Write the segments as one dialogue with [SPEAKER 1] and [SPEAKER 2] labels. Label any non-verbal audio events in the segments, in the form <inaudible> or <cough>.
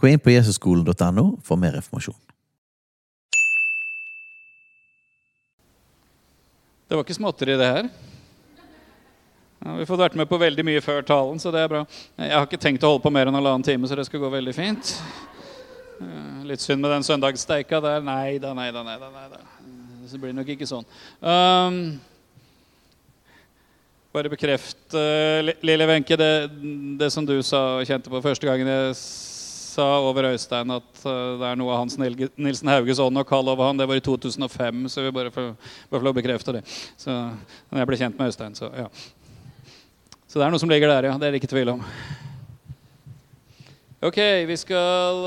[SPEAKER 1] Gå inn på jesusskolen.no for mer informasjon.
[SPEAKER 2] Det var ikke småtteri, det her. Ja, vi har fått vært med på veldig mye før talen, så det er bra. Jeg har ikke tenkt å holde på mer enn halvannen time, så det skal gå veldig fint. Litt synd med den søndagssteika der. Nei da. Nei da. Det blir nok ikke sånn. Um, bare bekreft, eh, Lille Wenche, det, det som du sa og kjente på første gangen jeg sa over Øystein at eh, det er noe av Hans Nilsen Hauges ånd å kalle over han, det var i 2005, så vi bare får, bare får bekrefte det. Så jeg ble kjent med Øystein, så ja. Så det er noe som ligger der, ja. Det er det ikke tvil om. Ok, vi skal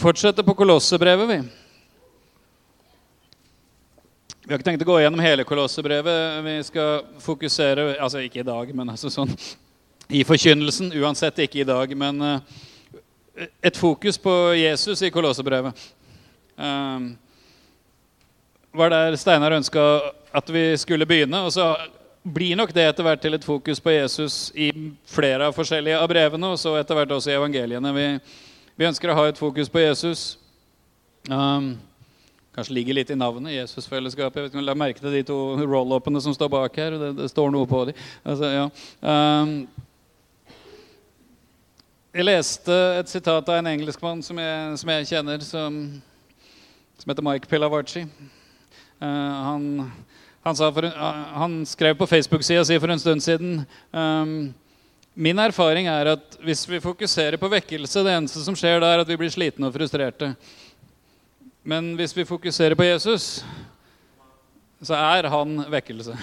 [SPEAKER 2] fortsette på Kolossebrevet, vi. Vi har ikke tenkt å gå gjennom hele Kolossebrevet. Vi skal fokusere Altså ikke i dag, men altså sånn i forkynnelsen. Uansett ikke i dag, men eh, et fokus på Jesus i Kolossebrevet. Um, var der Steinar ønska at vi skulle begynne. Og så blir nok det etter hvert til et fokus på Jesus i flere av forskjellige av brevene, og så etter hvert også i evangeliene. Vi, vi ønsker å ha et fokus på Jesus. Um, kanskje ligger litt i navnet Jesusfellesskapet. Jeg vet ikke La merke til de to roll-upene som står bak her. Det, det står noe på dem. Altså, ja. um, jeg leste et sitat av en engelskmann som som jeg kjenner, som, som heter Mike Pilavarci. Uh, han, han, for, eh, han skrev på Facebook-sida si for en stund siden um, Min erfaring er at hvis vi fokuserer på vekkelse, det eneste som skjer da, er at vi blir slitne og frustrerte. Men hvis vi fokuserer på Jesus, så er han vekkelse.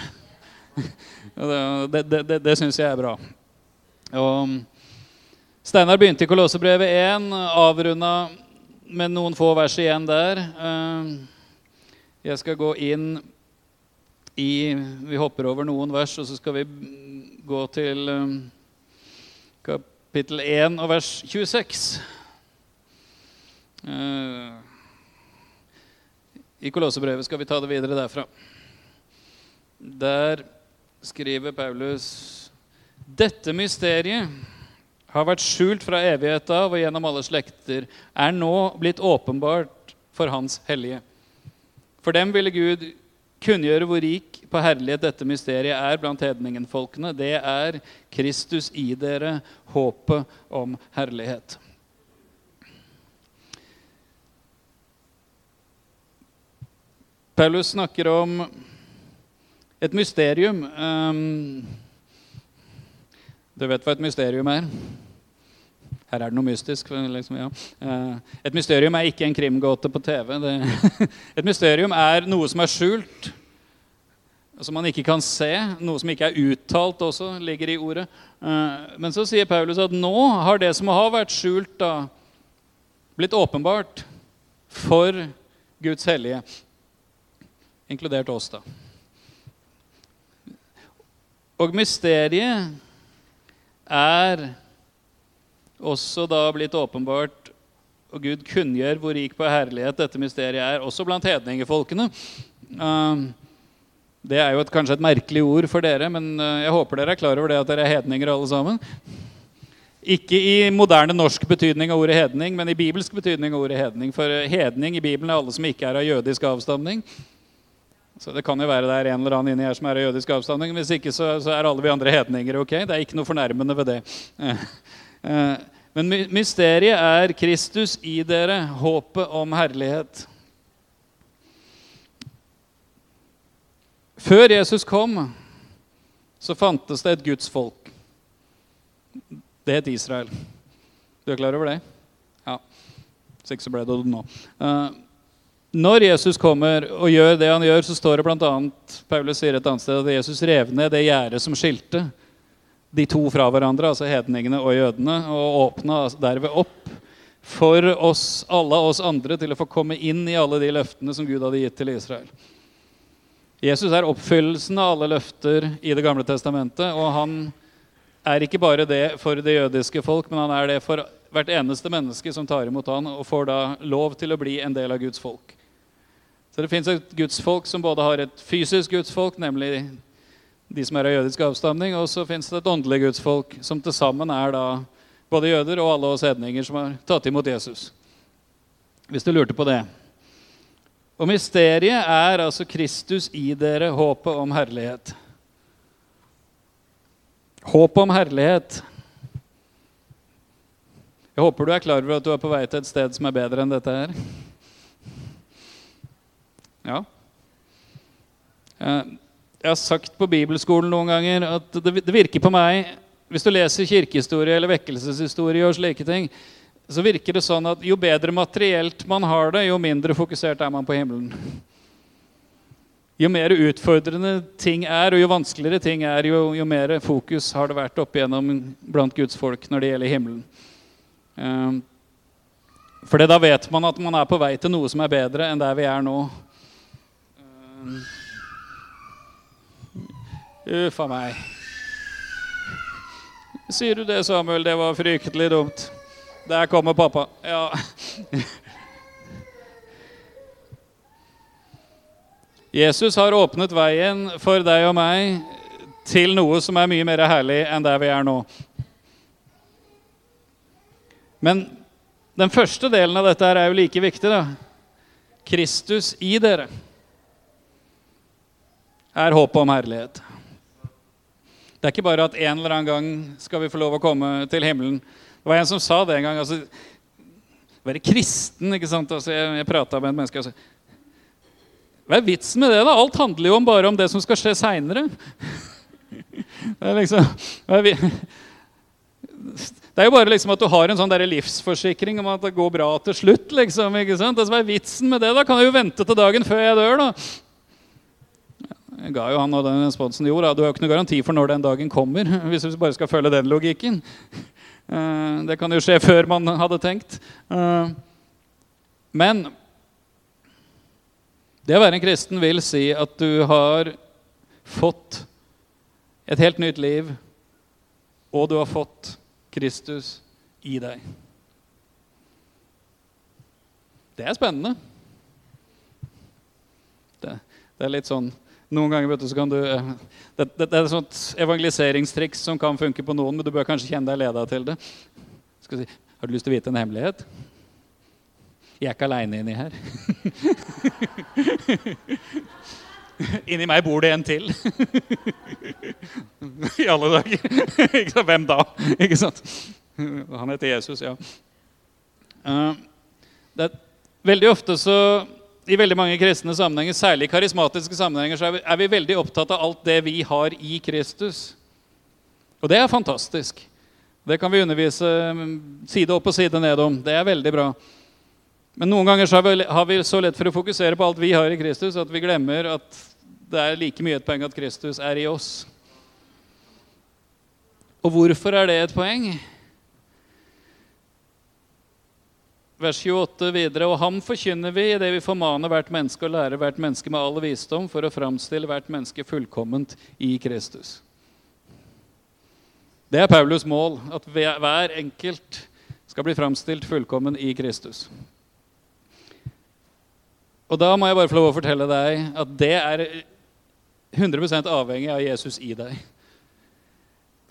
[SPEAKER 2] <laughs> Det, det, det, det syns jeg er bra. Og Steinar begynte i Kolossebrevet 1, avrunda med noen få vers igjen der. Eh, Jeg skal gå inn i Vi hopper over noen vers, og så skal vi gå til eh, kapittel 1 og vers 26. Eh, I Kolossebrevet skal vi ta det videre derfra. Der skriver Paulus Dette mysteriet har vært skjult fra evighet av og gjennom alle slekter, er nå blitt åpenbart for Hans hellige. For dem ville Gud kunngjøre hvor rik på herlighet dette mysteriet er blant hedningenfolkene. Det er Kristus i dere, håpet om herlighet. Paulus snakker om et mysterium. Um, du vet hva et mysterium er? Her er det noe mystisk. Liksom, ja. Eh, Et mysterium er ikke en krimgåte på TV. Det, <laughs> et mysterium er noe som er skjult, som man ikke kan se. Noe som ikke er uttalt også, ligger i ordet. Eh, Men så sier Paulus at nå har det som har vært skjult, da, blitt åpenbart for Guds hellige, inkludert oss, da. Og mysteriet er også da blitt åpenbart, og Gud kunngjør hvor rik på herlighet dette mysteriet er, også blant hedningefolkene. Um, det er jo et, kanskje et merkelig ord for dere, men uh, jeg håper dere er klar over det at dere er hedninger alle sammen. Ikke i moderne norsk betydning av ordet hedning, men i bibelsk betydning av ordet hedning. For uh, hedning i Bibelen er alle som ikke er av jødisk avstamning. Så det kan jo være det er en eller annen inni her som er av jødisk avstamning. Hvis ikke så, så er alle vi andre hedninger. ok? Det er ikke noe fornærmende ved det. <laughs> Eh, Men mysteriet er Kristus i dere, håpet om herlighet. Før Jesus kom, så fantes det et Guds folk. Det het Israel. Du er klar over det? Ja. Hvis ikke så ble det det nå. Eh, Når Jesus kommer og gjør det han gjør, så står det bl.a. Paulus sier et annet sted at Jesus rev ned det gjerdet som skilte de to fra hverandre, altså hedningene og jødene, og åpna derved opp for oss, alle oss andre til å få komme inn i alle de løftene som Gud hadde gitt til Israel. Jesus er oppfyllelsen av alle løfter i Det gamle testamentet. Og han er ikke bare det for det jødiske folk, men han er det for hvert eneste menneske som tar imot han og får da lov til å bli en del av Guds folk. Så det fins et gudsfolk som både har et fysisk gudsfolk, nemlig de som er av jødisk avstamning, og så fins det et åndelig gudsfolk, som til sammen er da både jøder og alle oss hedninger som har tatt imot Jesus. Hvis du lurte på det. Og mysteriet er altså Kristus i dere, håpet om herlighet. Håpet om herlighet. Jeg håper du er klar over at du er på vei til et sted som er bedre enn dette her. Ja. Jeg har sagt på bibelskolen noen ganger at det virker på meg Hvis du leser kirkehistorie eller vekkelseshistorie, og slike ting, så virker det sånn at jo bedre materielt man har det, jo mindre fokusert er man på himmelen. Jo mer utfordrende ting er, og jo vanskeligere ting er, jo, jo mer fokus har det vært opp igjennom blant Guds folk når det gjelder himmelen. Um, for da vet man at man er på vei til noe som er bedre enn der vi er nå. Um, Uff a meg. Sier du det, Samuel? Det var fryktelig dumt. Der kommer pappa. Ja. Jesus har åpnet veien for deg og meg til noe som er mye mer herlig enn der vi er nå. Men den første delen av dette er jo like viktig. da. Kristus i dere er håpet om herlighet. Det er ikke bare at en eller annen gang skal vi få lov å komme til himmelen. Det var en som sa det en gang. altså, Være kristen, ikke sant? Altså, jeg jeg prata med et menneske altså, Hva er vitsen med det? da? Alt handler jo om bare om det som skal skje seinere. <laughs> Det er liksom det er jo bare liksom at du har en sånn livsforsikring om at det går bra til slutt. liksom, ikke sant? Altså, hva er vitsen med det? Da kan jeg jo vente til dagen før jeg dør. da. Jeg ga jo han og den responsen jo, da. Du har jo ikke noe garanti for når den dagen kommer. <laughs> hvis vi bare skal følge den logikken. <laughs> Eh, det kan jo skje før man hadde tenkt. Eh, men det å være en kristen vil si at du har fått et helt nytt liv, og du har fått Kristus i deg. Det er spennende. Det, det er litt sånn noen ganger vet du, så kan du, eh, det, det, er et sånt evangeliseringstriks som kan funke på noen, men du bør kanskje kjenne deg leda til det. Si, Har du lyst til å vite en hemmelighet? Jeg er ikke aleine inni her. <laughs> inni meg bor det en til. <laughs> I alle dager. <laughs> Hvem da? Ikke sant? Han heter Jesus, ja. Uh, det veldig ofte så i veldig mange kristne sammenhenger, særlig karismatiske sammenhenger, så er vi, er vi, veldig opptatt av alt det vi har i Kristus. Og det er fantastisk. Det kan vi undervise mm, side opp og side ned om. Det er veldig bra. Men noen ganger har vi, har vi så lett for å fokusere på alt vi har i Kristus, at vi glemmer at det er like mye et poeng at Kristus er i oss. Og hvorfor er det et poeng? Vers 28 videre. Og ham forkynner vi idet vi formaner hvert menneske og lærer hvert menneske med all visdom for å framstille hvert menneske fullkomment i Kristus. Det er Paulus mål, at hver enkelt skal bli framstilt fullkommen i Kristus. Og da må jeg bare få lov å fortelle deg at det er 100% avhengig av Jesus i deg.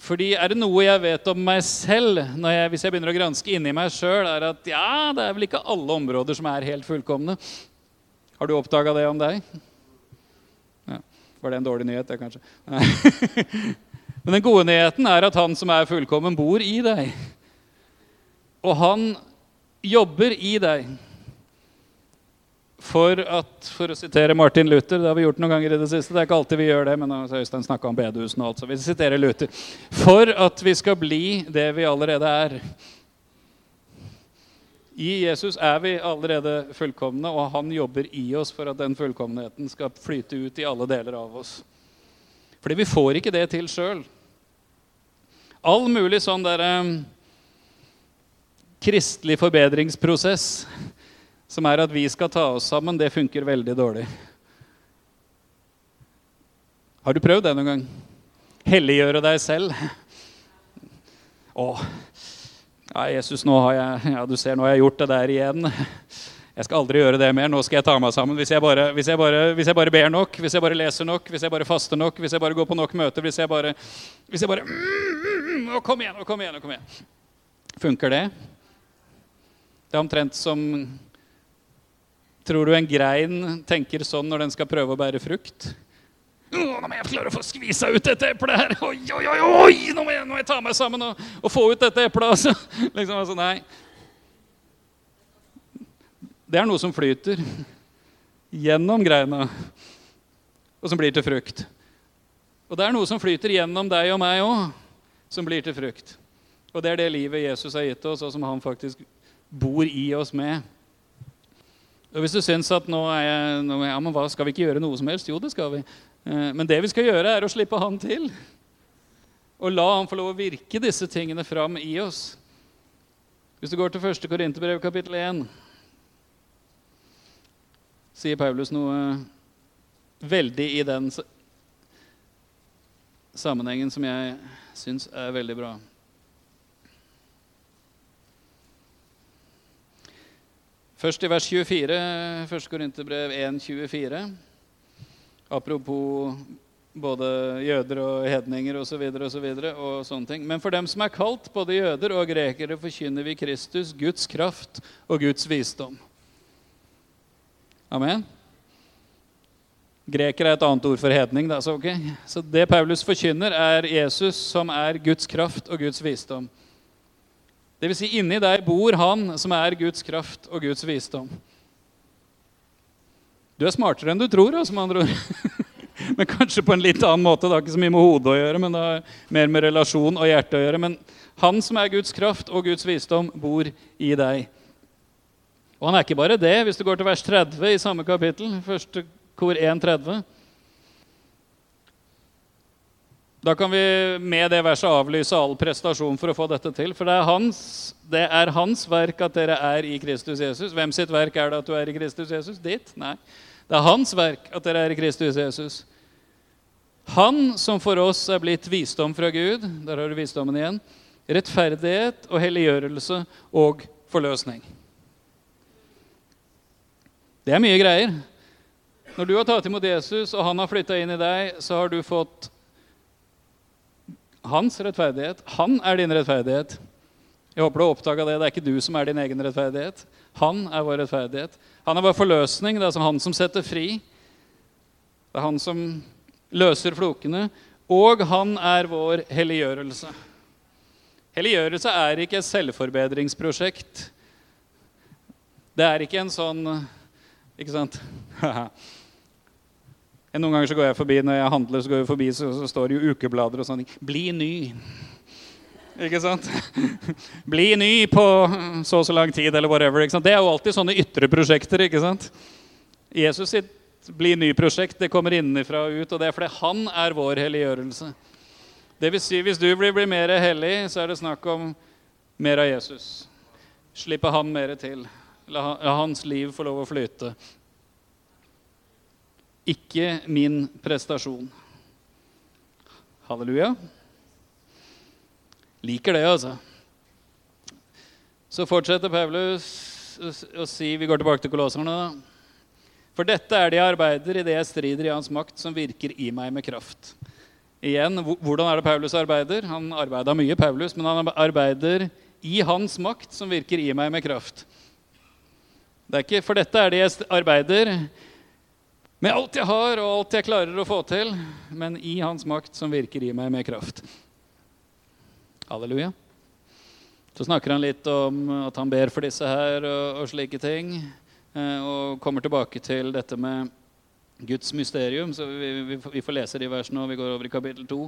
[SPEAKER 2] Fordi er det noe jeg vet om meg selv, jeg, hvis jeg begynner å granske inni meg sjøl, er at ja, det er vel ikke alle områder som er helt fullkomne. Har du oppdaga det om deg? Ja. Var det en dårlig nyhet, det, kanskje? <laughs> Men den gode nyheten er at han som er fullkommen, bor i deg. Og han jobber i deg for at, for å sitere Martin Luther Det har vi gjort noen ganger i det siste. Det er ikke alltid vi gjør det, men Øystein snakka om bedehusene og alt, så vi siterer Luther. For at vi skal bli det vi allerede er. I Jesus er vi allerede fullkomne, og han jobber i oss for at den fullkommenheten skal flyte ut i alle deler av oss. Fordi vi får ikke det til sjøl. All mulig sånn derre kristelig forbedringsprosess, som er at vi skal ta oss sammen, det funker veldig dårlig. Har du prøvd det noen gang? Helliggjøre deg selv? Å, ja, Jesus, nå har jeg, ja, du ser, nå har jeg gjort det der igjen. Jeg skal aldri gjøre det mer. Nå skal jeg ta meg sammen. Hvis jeg, bare, hvis, jeg bare, hvis jeg, bare, ber nok, hvis jeg bare leser nok, hvis jeg bare faster nok, hvis jeg bare går på nok møter, hvis jeg bare, hvis jeg bare mm, mm, mm, Kom igjen, kom igjen, kom igjen. Funker det? Det er omtrent som Tror du en grein tenker sånn når den skal prøve å bære frukt? Nå må jeg klare å få skvisa ut dette eplet her! Oi, oi, oi, oi! Nå, må jeg, nå må jeg ta meg sammen og, og få ut dette eplet! Altså. <laughs> Liksom, altså, nei. Det er noe som flyter gjennom greina, og som blir til frukt. Og det er noe som flyter gjennom deg og meg òg, som blir til frukt. Og det er det livet Jesus har gitt oss, og som han faktisk bor i oss med. Og Hvis du syns at nå er jeg, nå, ja, men hva, skal vi ikke gjøre noe som helst? Jo, det skal vi. Eh, men det vi skal gjøre, er å slippe han til. Og la han få lov å virke disse tingene fram i oss. Hvis du går til 1. Korinterbrev kapittel 1 sier Paulus noe veldig i den sammenhengen som jeg syns er veldig bra. Først i vers 24, 1. Korinterbrev 1,24. Apropos både jøder og hedninger osv. Og, så videre, og, og sånne ting. Men for dem som er kalt, både jøder og grekere, forkynner vi Kristus, Guds kraft og Guds visdom. Amen. Greker er et annet ord for hedning. Da, så, okay. så det Paulus forkynner, er Jesus som er Guds kraft og Guds visdom. Vil si, inni deg bor han som er Guds kraft og Guds visdom. Du er smartere enn du tror, som andre ord. <laughs> men kanskje på en litt annen måte. Det har ikke så mye med hodet å gjøre, men det har mer med relasjon og hjerte å gjøre. Men han som er Guds kraft og Guds visdom, bor i deg. Og han er ikke bare det. Hvis du går til vers 30 i samme kapittel, første kor 1.30 Da kan vi med det verset avlyse all prestasjon for å få dette til. For det er, hans, det er hans verk at dere er i Kristus Jesus. Hvem sitt verk er det at du er i Kristus Jesus? Ditt? Nei. Det er hans verk at dere er i Kristus Jesus. Han som for oss er blitt visdom fra Gud, der har du visdommen igjen, rettferdighet og helliggjørelse og forløsning. Det er mye greier. Når du har tatt imot Jesus, og han har flytta inn i deg, så har du fått hans rettferdighet. Han er din rettferdighet. Jeg håper du har oppdaga det. Det er ikke du som er din egen rettferdighet. Han er vår rettferdighet. Han er vår forløsning. Det er altså han som setter fri. Det er han som løser flokene. Og han er vår helliggjørelse. Helliggjørelse er ikke et selvforbedringsprosjekt. Det er ikke en sånn ikke sant? <laughs> Noen ganger så går jeg forbi når jeg handler, så går jeg forbi, så, så står det jo ukeblader og sånn. 'Bli ny'. Ikke sant? <laughs> Bli ny på så og så lang tid, eller whatever. Ikke sant? Det er jo alltid sånne ytre prosjekter. ikke sant? Jesus sitt bli ny-prosjekt det kommer innenfra og ut, og det er fordi han er vår helliggjørelse. Det vil si, hvis du blir, blir mer hellig, så er det snakk om mer av Jesus. Slippe han mer til. La, hans liv få lov å flyte. Ikke min prestasjon. Halleluja. Liker det, altså. Så fortsetter Paulus å si Vi går tilbake til kolosserne. For dette er jeg arbeider i det jeg strider i Hans makt, som virker i meg med kraft. Igjen, Hvordan er det Paulus arbeider? Han arbeida mye, Paulus, men han arbeider i Hans makt, som virker i meg med kraft. Det er ikke, for dette er det jeg arbeider med alt jeg har og alt jeg klarer å få til, men i Hans makt som virker i meg med kraft. Halleluja. Så snakker han litt om at han ber for disse her og, og slike ting. Eh, og kommer tilbake til dette med Guds mysterium. Så vi, vi, vi får lese de versene og vi går over i kapittel 2.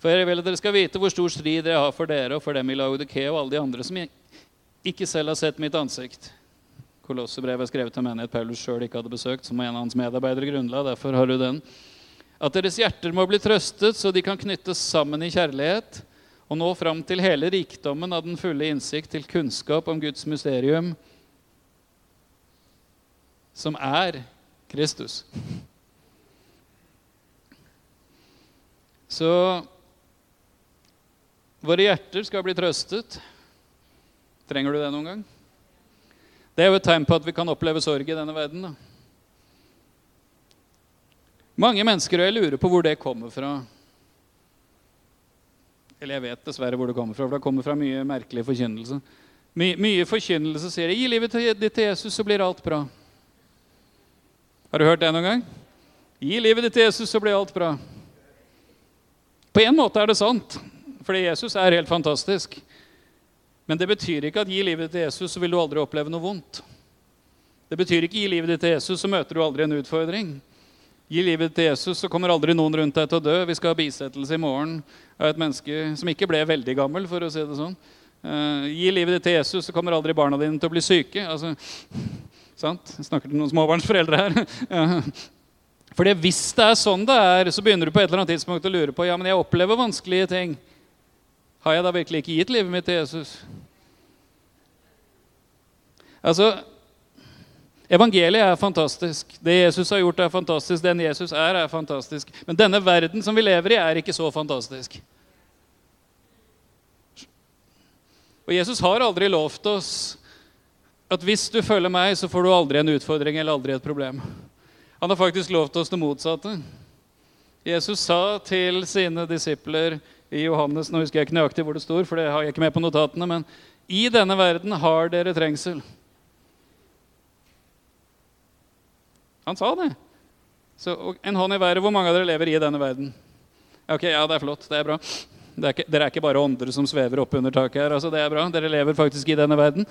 [SPEAKER 2] For jeg vil at dere skal vite hvor stor strid jeg har for dere og for dem i Laudikea og alle de andre som ikke selv har sett mitt ansikt. Kolossebrevet er skrevet til menighet Paulus sjøl ikke hadde besøkt, som en av hans medarbeidere grunnla. Derfor har du den. At deres hjerter må bli trøstet, så de kan knyttes sammen i kjærlighet, og nå fram til hele rikdommen av den fulle innsikt til kunnskap om Guds mysterium, som er Kristus. Så våre hjerter skal bli trøstet. Trenger du det noen gang? Det er jo et tegn på at vi kan oppleve sorg i denne verden. Da. Mange mennesker, og jeg lurer på hvor det kommer fra. Eller jeg vet dessverre hvor det kommer fra, for det kommer fra mye merkelig forkynnelse. My, mye forkynnelse sier 'Gi livet ditt til Jesus, så blir alt bra'. Har du hørt det noen gang? Gi livet ditt til Jesus, så blir alt bra. På en måte er det sant, fordi Jesus er helt fantastisk. Men det betyr ikke at gi livet ditt til Jesus, så vil du aldri oppleve noe vondt. Det betyr ikke gi livet ditt til Jesus, så møter du aldri en utfordring. Gi livet til Jesus, så kommer aldri noen rundt deg til å dø. Vi skal ha bisettelse i morgen av et menneske som ikke ble veldig gammel, for å si det sånn. Uh, gi livet ditt til Jesus, så kommer aldri barna dine til å bli syke. Altså, sant? Jeg snakker til noen småbarnsforeldre her. <laughs> Fordi hvis det er sånn det er, så begynner du på et eller annet tidspunkt å lure på ja, men jeg opplever vanskelige ting. Har jeg da virkelig ikke gitt livet mitt til Jesus? Altså, Evangeliet er fantastisk. Det Jesus har gjort, er fantastisk. Den Jesus er, er fantastisk. Men denne verden som vi lever i, er ikke så fantastisk. Og Jesus har aldri lovt oss at hvis du følger meg, så får du aldri en utfordring eller aldri et problem. Han har faktisk lovt oss det motsatte. Jesus sa til sine disipler i Johannes Nå husker jeg ikke nøyaktig hvor det står, for det har jeg ikke med på notatene, men i denne verden har dere trengsel. Han sa det. Så en hånd i været. Hvor mange av dere lever i denne verden? Ok, ja, det er flott. Det er bra. Det er ikke, dere er ikke bare ånder som svever opp under taket her. altså det er bra. Dere lever faktisk i denne verden.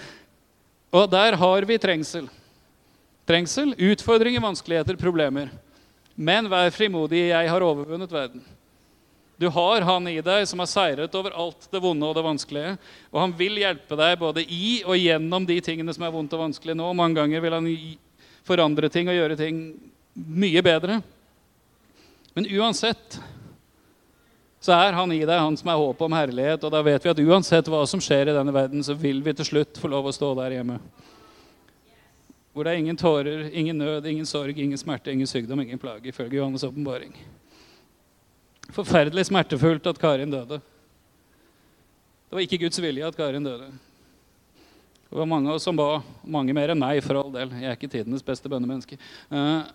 [SPEAKER 2] Og der har vi trengsel trengsel, utfordringer, vanskeligheter, problemer. Men vær frimodig, jeg har overvunnet verden. Du har han i deg som har seiret over alt det vonde og det vanskelige. Og han vil hjelpe deg både i og gjennom de tingene som er vondt og vanskelig nå. Mange ganger vil han forandre ting og gjøre ting mye bedre. Men uansett så er han i deg, han som er håpet om herlighet. Og da vet vi at uansett hva som skjer i denne verden, så vil vi til slutt få lov å stå der hjemme. Hvor det er ingen tårer, ingen nød, ingen sorg, ingen smerte, ingen sykdom, ingen plage, ifølge Johannes' åpenbaring. Forferdelig smertefullt at Karin døde. Det var ikke Guds vilje at Karin døde. Det var mange av oss som ba, mange mer enn meg, for all del. Jeg er ikke tidenes beste bønnemenneske. Eh,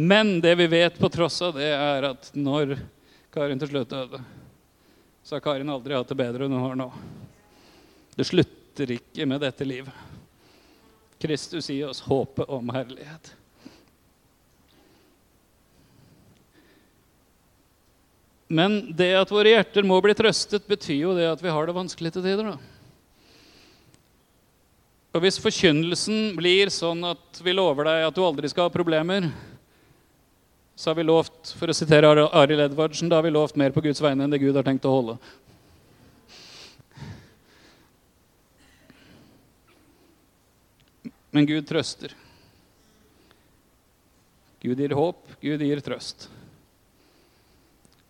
[SPEAKER 2] men det vi vet på tross av det, er at når Karin til slutt døde, så har Karin aldri hatt det bedre enn hun har nå. Det slutter ikke med dette livet. Kristus gir oss håpet om herlighet. Men det at våre hjerter må bli trøstet, betyr jo det at vi har det vanskelig til tider. da. Og Hvis forkynnelsen blir sånn at vi lover deg at du aldri skal ha problemer, så har vi lovt for å sitere Arild Edvardsen, da har vi lovt mer på Guds vegne enn det Gud har tenkt å holde. Men Gud trøster. Gud gir håp, Gud gir trøst.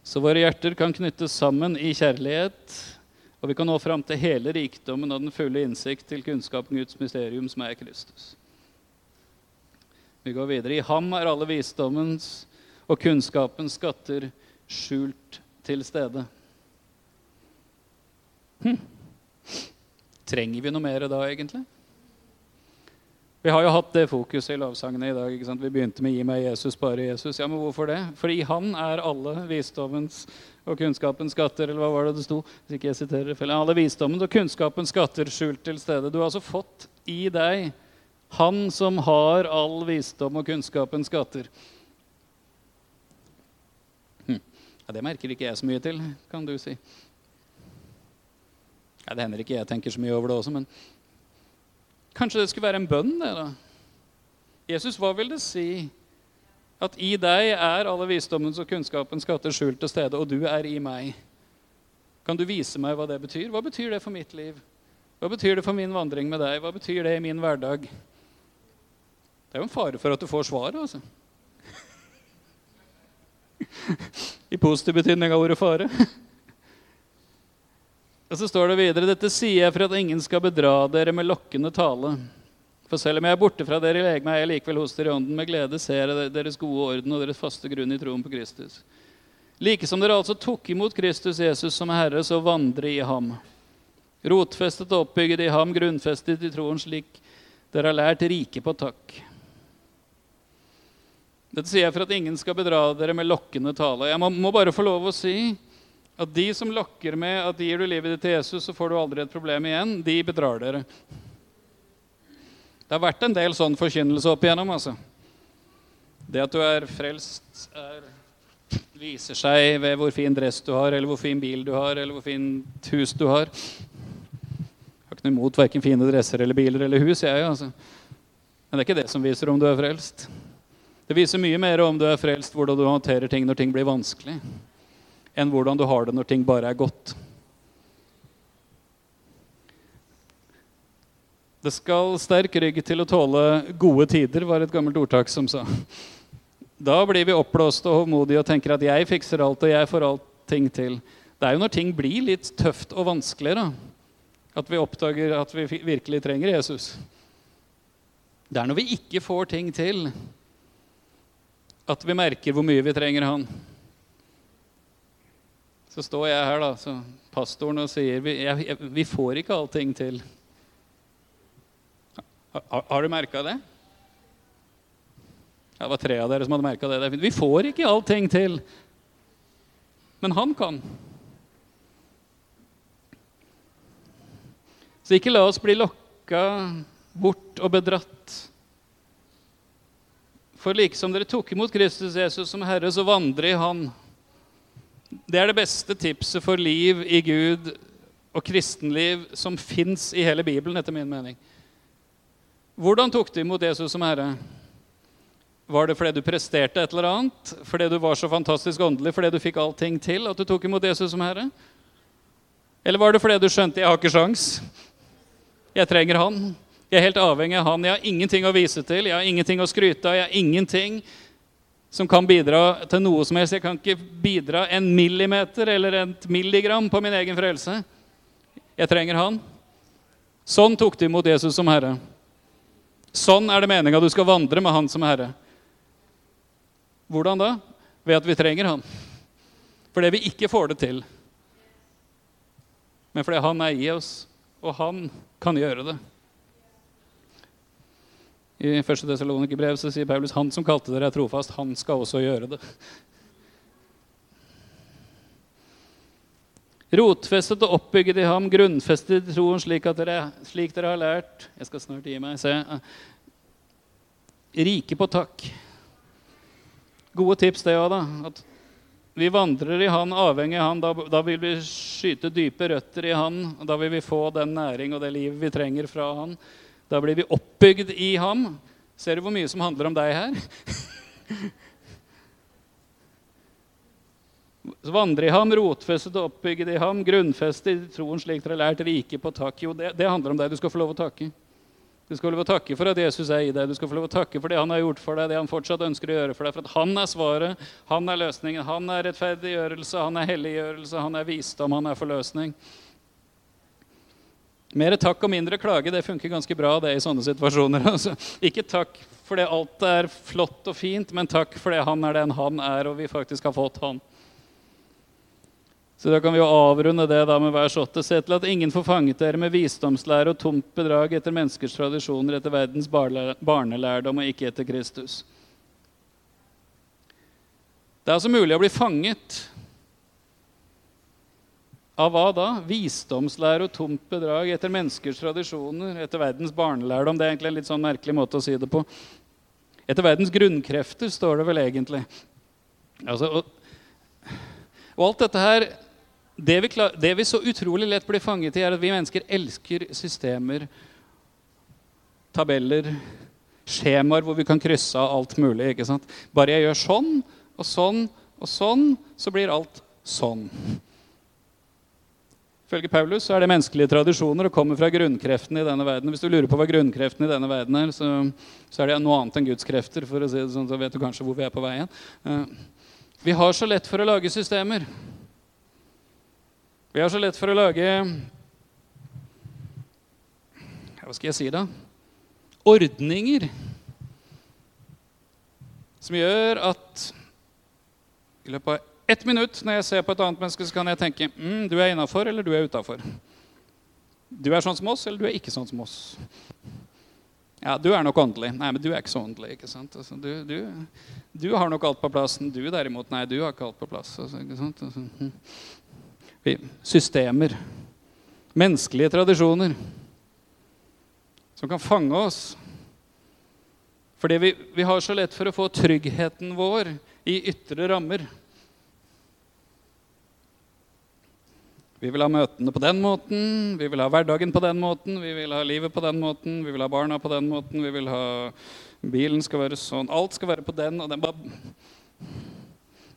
[SPEAKER 2] Så våre hjerter kan knyttes sammen i kjærlighet, og vi kan nå fram til hele rikdommen og den fulle innsikt til kunnskapen Guds mysterium, som er Kristus. Vi går videre. I ham er alle visdommens og kunnskapens skatter skjult til stede. Hm. Trenger vi noe mer da, egentlig? Vi har jo hatt det fokuset i lovsangene i dag. ikke sant? Vi begynte med 'Gi meg Jesus, bare Jesus'. Ja, men hvorfor det? Fordi han er alle visdommens og kunnskapens skatter. Eller hva var det det sto? Hvis ikke jeg siterer feil. Alle visdommens og kunnskapens skatter skjult til stede. Du har altså fått i deg han som har all visdom og kunnskapens skatter. Hm. Ja, det merker ikke jeg så mye til, kan du si. Ja, det hender ikke jeg tenker så mye over det også, men Kanskje det skulle være en bønn? det da? Jesus, hva vil det si at i deg er alle visdommens og kunnskapens skatter skjult til stede, og du er i meg? Kan du vise meg hva det betyr? Hva betyr det for mitt liv? Hva betyr det for min vandring med deg? Hva betyr det i min hverdag? Det er jo en fare for at du får svaret, altså. <laughs> I positiv betydning av ordet fare. <laughs> Og så står det videre Dette sier jeg for at ingen skal bedra dere med lokkende tale. For selv om jeg er borte fra dere i legeme, er jeg likevel hos dere i ånden. Med glede ser jeg deres gode orden og deres faste grunn i troen på Kristus. Like som dere altså tok imot Kristus Jesus som Herre, så vandre i ham. Rotfestet og oppbygget i ham, grunnfestet i troen slik dere har lært rike på takk. Dette sier jeg for at ingen skal bedra dere med lokkende tale. Jeg må, må bare få lov å si at de som lokker med at gir du livet ditt til Jesus, så får du aldri et problem igjen, de bedrar dere. Det har vært en del sånn forkynnelse opp igjennom. altså. Det at du er frelst, er, viser seg ved hvor fin dress du har, eller hvor fin bil du har, eller hvor fint hus du har. Jeg har ikke noe imot verken fine dresser eller biler eller hus. jeg, altså. Men det er ikke det som viser om du er frelst. Det viser mye mer om du er frelst, hvordan du håndterer ting når ting blir vanskelig enn hvordan du har det når ting bare er godt. Det skal sterk rygg til å tåle gode tider, var et gammelt ordtak som sa. Da blir vi oppblåste og håndmodige og tenker at 'jeg fikser alt, og jeg får allting til'. Det er jo når ting blir litt tøft og vanskelig, da, at vi oppdager at vi virkelig trenger Jesus. Det er når vi ikke får ting til, at vi merker hvor mye vi trenger Han. Så står jeg her, da, så pastoren, og sier vi, jeg, vi får ikke allting til. Har, har du merka det? Ja, det var tre av dere som hadde merka det. Vi får ikke allting til. Men han kan. Så ikke la oss bli lokka bort og bedratt. For like som dere tok imot Kristus Jesus som Herre, så vandrer i Han. Det er det beste tipset for liv i Gud og kristenliv som fins i hele Bibelen, etter min mening. Hvordan tok du imot Jesus som Herre? Var det fordi du presterte et eller annet? Fordi du var så fantastisk åndelig? Fordi du fikk allting til at du tok imot Jesus som Herre? Eller var det fordi du skjønte 'jeg har ikke sjans'? Jeg trenger han. Jeg er helt avhengig av han. Jeg har ingenting å vise til. Jeg har ingenting å skryte av. Jeg har ingenting som kan bidra til noe som helst. Jeg kan ikke bidra en millimeter eller et milligram på min egen frelse. Jeg trenger Han. Sånn tok de imot Jesus som Herre. Sånn er det meninga du skal vandre med Han som Herre. Hvordan da? Ved at vi trenger Han. Fordi vi ikke får det til. Men fordi Han er i oss, og Han kan gjøre det. I 1. Tessalonikerbrev sier Paulus han som kalte dere er trofast, han skal også gjøre det. Rotfestet og oppbygget i ham, grunnfestet i troen slik, dere, slik dere har lært Jeg skal snart gi meg. Se. Rike på takk. Gode tips, det òg, da. At vi vandrer i Han, avhengig av Han. Da, da, vil vi skyte dype røtter i Han. og Da vil vi få den næring og det livet vi trenger fra Han. Da blir vi oppbygd i ham. Ser du hvor mye som handler om deg her? <laughs> Vandre i ham, rotfestet og oppbygget i ham, grunnfestet i troen slik dere har lært rike på takk. Jo, det, det, handler om deg. Du skal få lov å takke. Du skal få lov å takke for at Jesus er i deg. Du skal få lov å takke for det han har gjort for deg, det han fortsatt ønsker å gjøre for deg. For at han er svaret, han er løsningen, han er rettferdiggjørelse, han er helliggjørelse, han er visdom, han er forløsning. Mer takk og mindre klage det funker ganske bra det i sånne situasjoner. <laughs> Altså, ikke takk fordi alt er flott og fint, men takk fordi han er den han er, og vi faktisk har fått han. Så Da kan vi jo avrunde det da med vers 8. Se til at ingen får fanget dere med visdomslære og tomt bedrag etter menneskers tradisjoner, etter verdens barnelærdom og ikke etter Kristus. Det er altså mulig å bli fanget av hva da? Visdomslære og tomt bedrag etter menneskers tradisjoner, etter verdens barnelærdom. Det er egentlig en litt sånn merkelig måte å si det på. Etter verdens grunnkrefter, står det vel egentlig. Altså, og, og, alt dette her det vi, klar, det vi, så utrolig lett blir fanget i, er at vi mennesker elsker systemer, tabeller, skjemaer hvor vi kan krysse av alt mulig. ikke sant? Bare jeg gjør sånn og sånn og sånn, så blir alt sånn. Ifølge Paulus så er det menneskelige tradisjoner og kommer fra grunnkreftene i denne verden. Hvis du lurer på hva grunnkreftene i denne verden er, så, så, er det noe annet enn Guds krefter. for å si det sånn, Så vet du kanskje hvor vi er på vei igjen. Uh, vi har så lett for å lage systemer. Vi har så lett for å lage Hva skal jeg si, da? Ordninger som gjør at i løpet av ett minutt når jeg ser på et annet menneske, så kan jeg tenke mm, du er innafor eller du er utafor. Du er sånn som oss, eller du er ikke sånn som oss. Ja, du er nok åndelig. Nei, men du er ikke så åndelig. ikke sant? Altså, du, du, du, har nok alt på plass. Du derimot, nei, du har ikke alt på plass. Altså, ikke sant? Altså, systemer. Menneskelige tradisjoner som kan fange oss. Fordi vi, vi har så lett for å få tryggheten vår i ytre rammer. Vi vil ha møtene på den måten, vi vil ha hverdagen på den måten, vi vil ha livet på den måten, vi vil ha barna på den måten, vi vil ha bilen skal være sånn Alt skal være på den og den. Bare,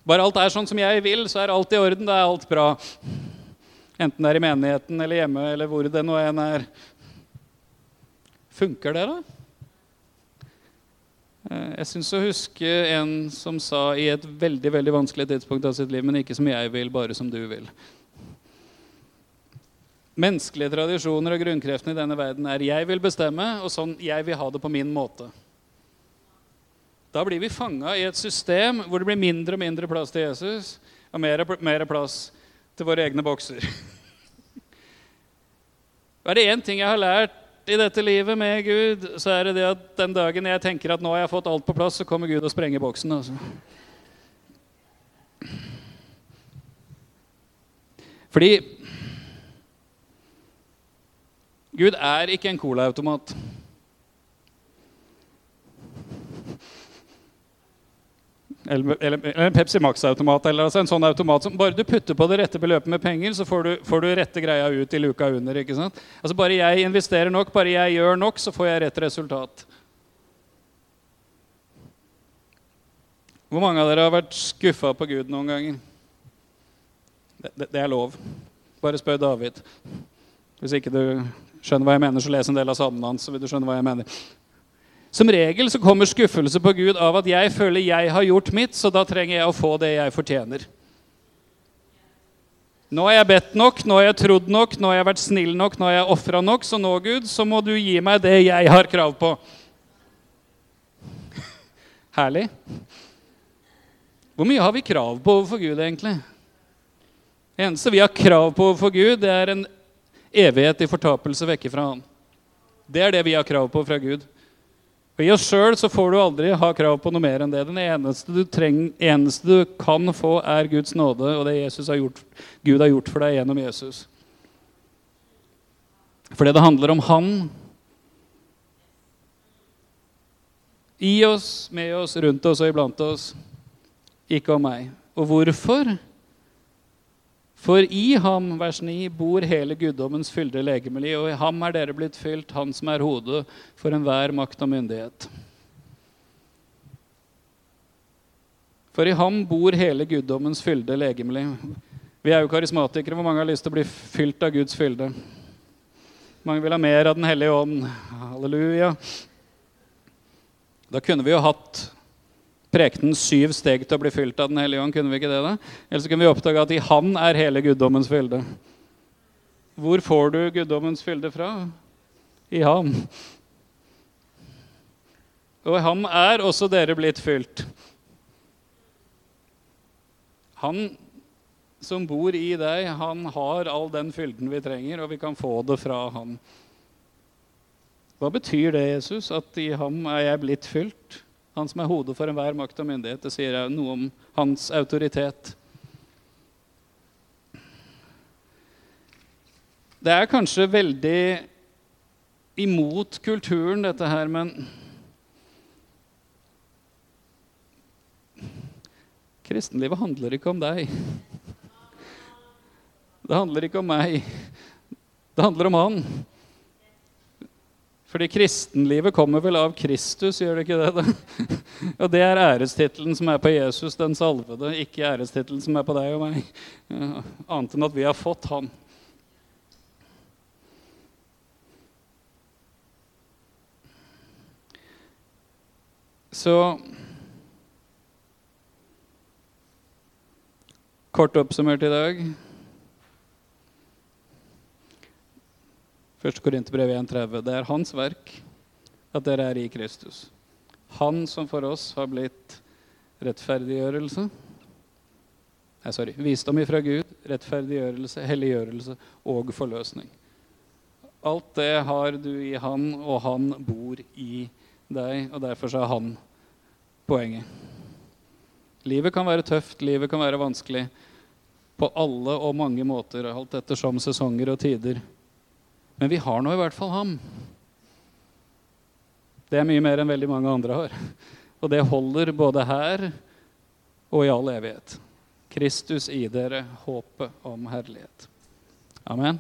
[SPEAKER 2] bare alt er sånn som jeg vil, så er alt i orden. Da er alt bra. Enten det er i menigheten eller hjemme eller hvor det nå enn er. Funker det, da? Eh, jeg syns å huske en som sa i et veldig veldig vanskelig tidspunkt av sitt liv, men ikke som jeg vil, bare som du vil. Menneskelige tradisjoner og grunnkreftene i denne verden er 'jeg vil bestemme', og sånn 'jeg vil ha det på min måte'. Da blir vi fanga i et system hvor det blir mindre og mindre plass til Jesus og mer, mer plass til våre egne bokser. <laughs> er det én ting jeg har lært i dette livet med Gud, så er det det at den dagen jeg tenker at nå har jeg fått alt på plass, så kommer Gud og sprenger boksen. Altså. Fordi Gud er ikke en colaautomat. Eller, eller, en Pepsi Max-automat. eller altså En sånn automat som bare du putter på det rette beløpet med penger, så får du, får du rette greia ut i luka under. ikke sant? Altså Bare jeg investerer nok, bare jeg gjør nok, så får jeg rett resultat. Hvor mange av dere har vært skuffa på Gud noen ganger? Det, det, det er lov. Bare spør David. Hvis ikke du skjønner hva jeg mener, så les en del av salmen hans. så vil du skjønne hva jeg mener. Som regel så kommer skuffelse på Gud av at jeg føler jeg har gjort mitt, så da trenger jeg å få det jeg fortjener. Nå har jeg bedt nok, nå har jeg trodd nok, nå har jeg vært snill nok, nå har jeg ofra nok, så nå, Gud, så må du gi meg det jeg har krav på. <laughs> Herlig. Hvor mye har vi krav på overfor Gud, egentlig? Det eneste vi har krav på overfor Gud, det er en evighet i fortapelse vekke fra Han. Det er det vi har krav på fra Gud. Og I oss sjøl får du aldri ha krav på noe mer enn det. Den eneste du, treng, eneste du kan få, er Guds nåde og det har gjort, Gud har gjort for deg gjennom Jesus. Fordi det handler om Han. I oss, med oss, rundt oss og iblant oss. Ikke om meg. Og hvorfor? For i ham, vers 9, bor hele guddommens fylde legemlig, og i ham er dere blitt fylt, han som er hodet for enhver makt og myndighet. For i ham bor hele guddommens fylde legemlig. Vi er jo karismatikere. Hvor mange har lyst til å bli fylt av Guds fylde? Mange vil ha mer av Den hellige ånd. Halleluja. Da kunne vi jo hatt prekenen syv steg til å bli fylt av Den hellige ånd. Kunne vi ikke det, da? Eller så kunne vi oppdage at i Han er hele guddommens fylde. Hvor får du guddommens fylde fra? I ham. Og i ham er også dere blitt fylt. Han som bor i deg, han har all den fylden vi trenger, og vi kan få det fra han. Hva betyr det, Jesus, at i ham er jeg blitt fylt? Han som er hodet for enhver makt og myndighet. Det sier noe om hans autoritet. Det er kanskje veldig imot kulturen, dette her, men Kristenlivet handler ikke om deg. Det handler ikke om meg. Det handler om han. Fordi kristenlivet kommer vel av Kristus, gjør det ikke det? da? <laughs> Og det er ærestittelen som er på Jesus, den salvede, ikke ærestittelen som er på deg og meg. Annet enn at vi har fått Han. Så Kort oppsummert i dag 1. Korinterbrev 1,30. Det er hans verk at dere er i Kristus. Han som for oss har blitt rettferdiggjørelse Nei, sorry. Visdom ifra Gud, rettferdiggjørelse, helliggjørelse og forløsning. Alt det har du i han, og han bor i deg. Og derfor så er han poenget. Livet kan være tøft, livet kan være vanskelig på alle og mange måter, alt ettersom sesonger og tider. Men vi har nå i hvert fall ham. Det er mye mer enn veldig mange andre har. Og det holder både her og i all evighet. Kristus i dere, håpet om herlighet. Amen.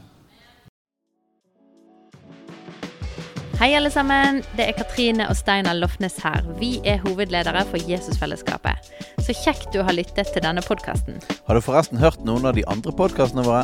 [SPEAKER 3] Hei, alle sammen. Det er Katrine og Steinar Lofnes her. Vi er hovedledere for Jesusfellesskapet. Så kjekt du har lyttet til denne podkasten.
[SPEAKER 1] Har du forresten hørt noen av de andre podkastene våre?